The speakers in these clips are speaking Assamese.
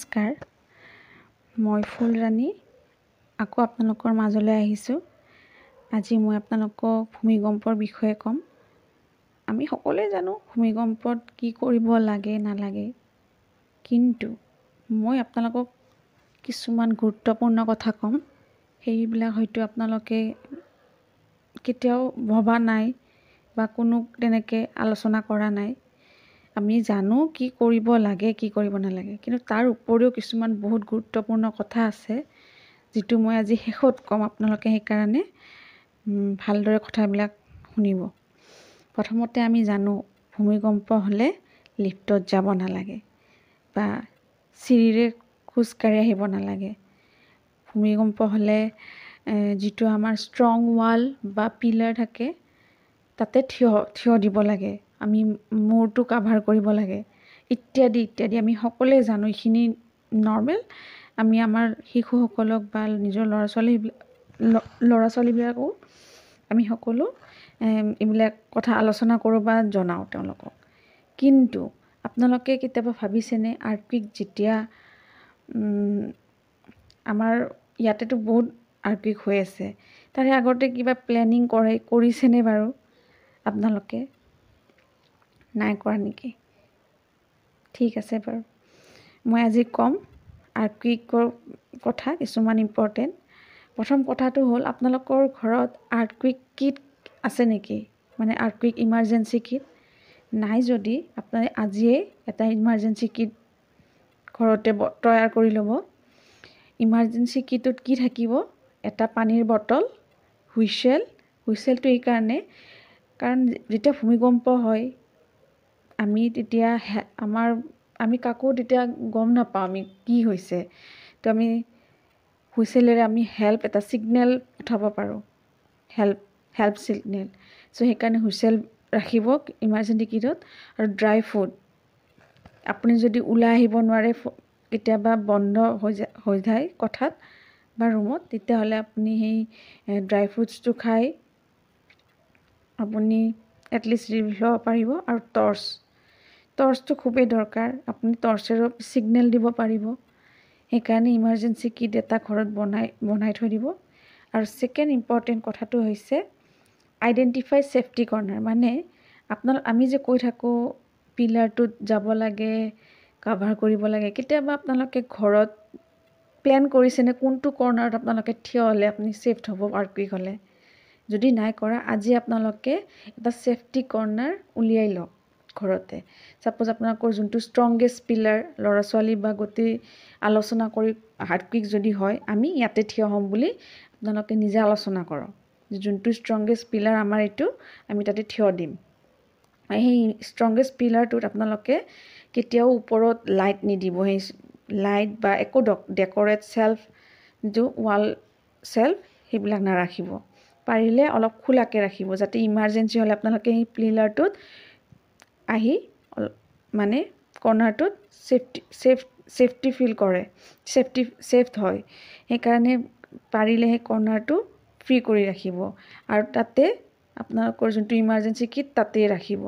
নমস্কাৰ। মই ফুলৰাণী আকৌ আপোনালোকৰ মাজলৈ আহিছোঁ। আজি মই আপোনালোকক ভূমিকম্পৰ বিষয়ে ক'ম। আমি সকলোৱে জানো ভূমিকম্পত কি কৰিব লাগে নালাগে। কিন্তু মই আপোনালোকক কিছুমান গুৰুত্বপূৰ্ণ কথা ক'ম। সেইবিলাক হয়তো আপোনালোকে কেতিয়াও ভবা নাই বা কোনো তেনেকৈ আলোচনা কৰা নাই। আমি জানো কি কৰিব লাগে কি কৰিব নালাগে। কিন্তু তাৰ উপৰিও কিছুমান বহুত গুৰুত্বপূৰ্ণ কথা আছে যিটো মই আজি শেষত ক'ম আপোনালোকে সেইকাৰণে ভালদৰে কথাবিলাক শুনিব। প্ৰথমতে আমি জানো ভূমিকম্প হ'লে লিফ্টত যাব নালাগে বা চিৰিৰে খোজকাঢ়ি আহিব নালাগে। ভূমিকম্প হ'লে যিটো আমাৰ ষ্ট্ৰং ৱাল বা পিলাৰ থাকে তাতে থিয় থিয় দিব লাগে। আমি মূৰটো কাভাৰ কৰিব লাগে। ইত্যাদি ইত্যাদি। আমি সকলোৱে জানো এইখিনি নৰ্মেল আমি আমাৰ শিশুসকলক বা নিজৰ ল'ৰা ছোৱালী ল'ৰা ছোৱালীবিলাকো আমি সকলো এইবিলাক কথা আলোচনা কৰোঁ বা জনাওঁ তেওঁলোকক। কিন্তু আপোনালোকে কেতিয়াবা ভাবিছেনে আৰ্থিক যেতিয়া আমাৰ ইয়াতেতো বহুত আৰ্থিক হৈ আছে তাৰে আগতে কিবা প্লেনিং কৰে কৰিছেনে বাৰু আপোনালোকে? নাই কৰা নেকি? ঠিক আছে বাৰু। মই আজি ক'ম আৰ্থকুইকৰ কথা কিছুমান ইম্পৰ্টেণ্ট প্ৰথম কথাটো হ'ল আপোনালোকৰ ঘৰত আৰ্থকুইক কিট আছে নেকি? মানে আৰ্থকুইক ইমাৰ্জেঞ্চি কিট নাই যদি আপোনালোকে আজিয়েই এটা ইমাৰ্জেঞ্চি কিট ঘৰতে তৈয়াৰ কৰি ল'ব। ইমাৰ্জেঞ্চি কিটত কি থাকিব? এটা পানীৰ বটল হুইচেল হুইচেলটো এইকাৰণে। কাৰণ যেতিয়া ভূমিকম্প হয় আমি তেতিয়া আমাৰ আমি কাকো তেতিয়া গম নাপাওঁ আমি কি হৈছে। তো আমি হুইচেলেৰে আমি হেল্প এটা ছিগনেল পঠাব পাৰোঁ। হেল্প হেল্প ছিগনেল চ' সেইকাৰণে হুইচেল ৰাখিব ইমাৰ্জেঞ্চি কিটত আৰু ড্ৰাই ফ্ৰুট আপুনি যদি ওলাই আহিব নোৱাৰে কেতিয়াবা বন্ধ হৈ যায় হৈ যায় কথাত বা ৰুমত তেতিয়াহ'লে আপুনি সেই ড্ৰাই ফ্ৰুটছটো খাই আপুনি এটলিষ্ট ৰিলিফ ল'ব পাৰিব আৰু টৰ্চ। টৰ্চটো খুবেই দৰকাৰ। আপুনি টৰ্চেৰো ছিগনেল দিব পাৰিব। সেইকাৰণে ইমাৰ্জেঞ্চি কিট এটা ঘৰত বনাই বনাই থৈ দিব। আৰু ছেকেণ্ড ইম্পৰ্টেণ্ট কথাটো হৈছে আইডেণ্টিফাই ছেফটি কৰ্ণাৰ মানে আপোনাৰ আমি যে কৈ থাকোঁ পিলাৰটোত যাব লাগে কাভাৰ কৰিব লাগে কেতিয়াবা আপোনালোকে ঘৰত প্লেন কৰিছেনে কোনটো কৰ্ণাৰত আপোনালোকে থিয় হ'লে আপুনি ছেফ হ'ব আৰ্থকুইক হ'লে। যদি নাই কৰা আজি আপোনালোকে এটা ছেফটি কৰ্ণাৰ উলিয়াই লওক। ঘৰতে। ছাপ'জ আপোনালোকৰ যোনটো ষ্ট্ৰংগেষ্ট পিলাৰ ল'ৰা ছোৱালী বা গোটেই আলোচনা কৰি হাৰ্টকুইক যদি হয় আমি ইয়াতে থিয় হ'ম বুলি আপোনালোকে নিজে আলোচনা কৰক। যোনটো ষ্ট্ৰংগেষ্ট পিলাৰ আমাৰ এইটো আমি তাতে থিয় দিম। সেই ষ্ট্ৰংগেষ্ট পিলাৰটোত আপোনালোকে কেতিয়াও ওপৰত লাইট নিদিব। সেই লাইট বা একো ডেক'ৰেট চেল্ফ যিটো ৱাল চেল্ফ সেইবিলাক নাৰাখিব। পাৰিলে অলপ খোলাকৈ ৰাখিব যাতে ইমাৰ্জেঞ্চি হ'লে আপোনালোকে সেই পিলাৰটোত আহি মানে কৰ্ণাৰটোত ছেফটি ছেফ ছেফটি ফিল কৰে ছেফটি ছেফ হয়। সেইকাৰণে পাৰিলে সেই কৰ্ণাৰটো ফ্ৰী কৰি ৰাখিব। আৰু তাতে আপোনালোকৰ যোনটো ইমাৰ্জেঞ্চি কিট তাতেই ৰাখিব।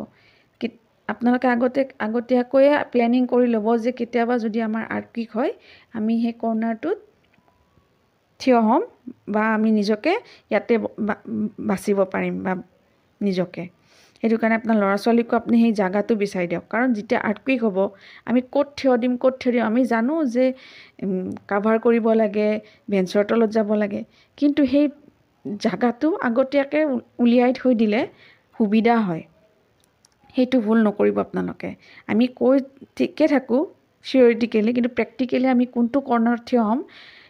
কিট আপোনালোকে আগতে আগতীয়াকৈয়ে প্লেনিং কৰি ল'ব যে কেতিয়াবা যদি আমাৰ আৰ্থকুইক হয় আমি সেই কৰ্ণাৰটোত থিয় হ'ম বা আমি নিজকে ইয়াতে বাচিব পাৰিম বা নিজকে। সেইটো কাৰণে আপোনাৰ ল'ৰা ছোৱালীকো আপুনি সেই জেগাটো বিচাৰি দিয়ক। কাৰণ যেতিয়া আৰ্থকুইক হ'ব আমি ক'ত থিয় দিম ক'ত থিয় দিম আমি জানো যে কাভাৰ কৰিব লাগে বেঞ্চৰ তলত যাব লাগে। কিন্তু সেই জেগাটো আগতীয়াকৈ উলিয়াই থৈ দিলে সুবিধা হয়। সেইটো ভুল নকৰিব আপোনালোকে। আমি কৈ ঠিকে থাকোঁ চিয়ৰিটিকেলি কিন্তু প্ৰেক্টিকেলি আমি কোনটো কৰ্ণাৰত থিয় হ'ম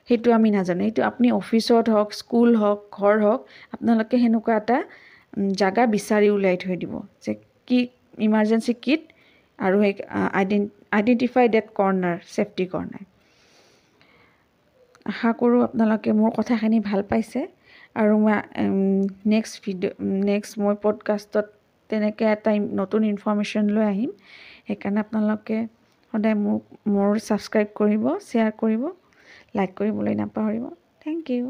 সেইটো আমি নাজানো। সেইটো আপুনি অফিচত হওক স্কুল হওক ঘৰ হওক আপোনালোকে সেনেকুৱা এটা জেগা বিচাৰি উলিয়াই থৈ দিব যে কি ইমাৰ্জেঞ্চি কিট আৰু সেই আইডেন identify date corner safety corner আশা কৰোঁ আপোনালোকে মোৰ কথাখিনি ভাল পাইছে আৰু মই নেক্সট ভিডিঅ' নেক্সট মই পডকাষ্টত তেনেকৈ এটা নতুন ইনফৰ্মেশ্যন লৈ আহিম। সেইকাৰণে আপোনালোকে সদায় মোক মোৰ ছাবস্ক্ৰাইব কৰিব শ্বেয়াৰ কৰিব লাইক কৰিবলৈ নাপাহৰিব। Thank U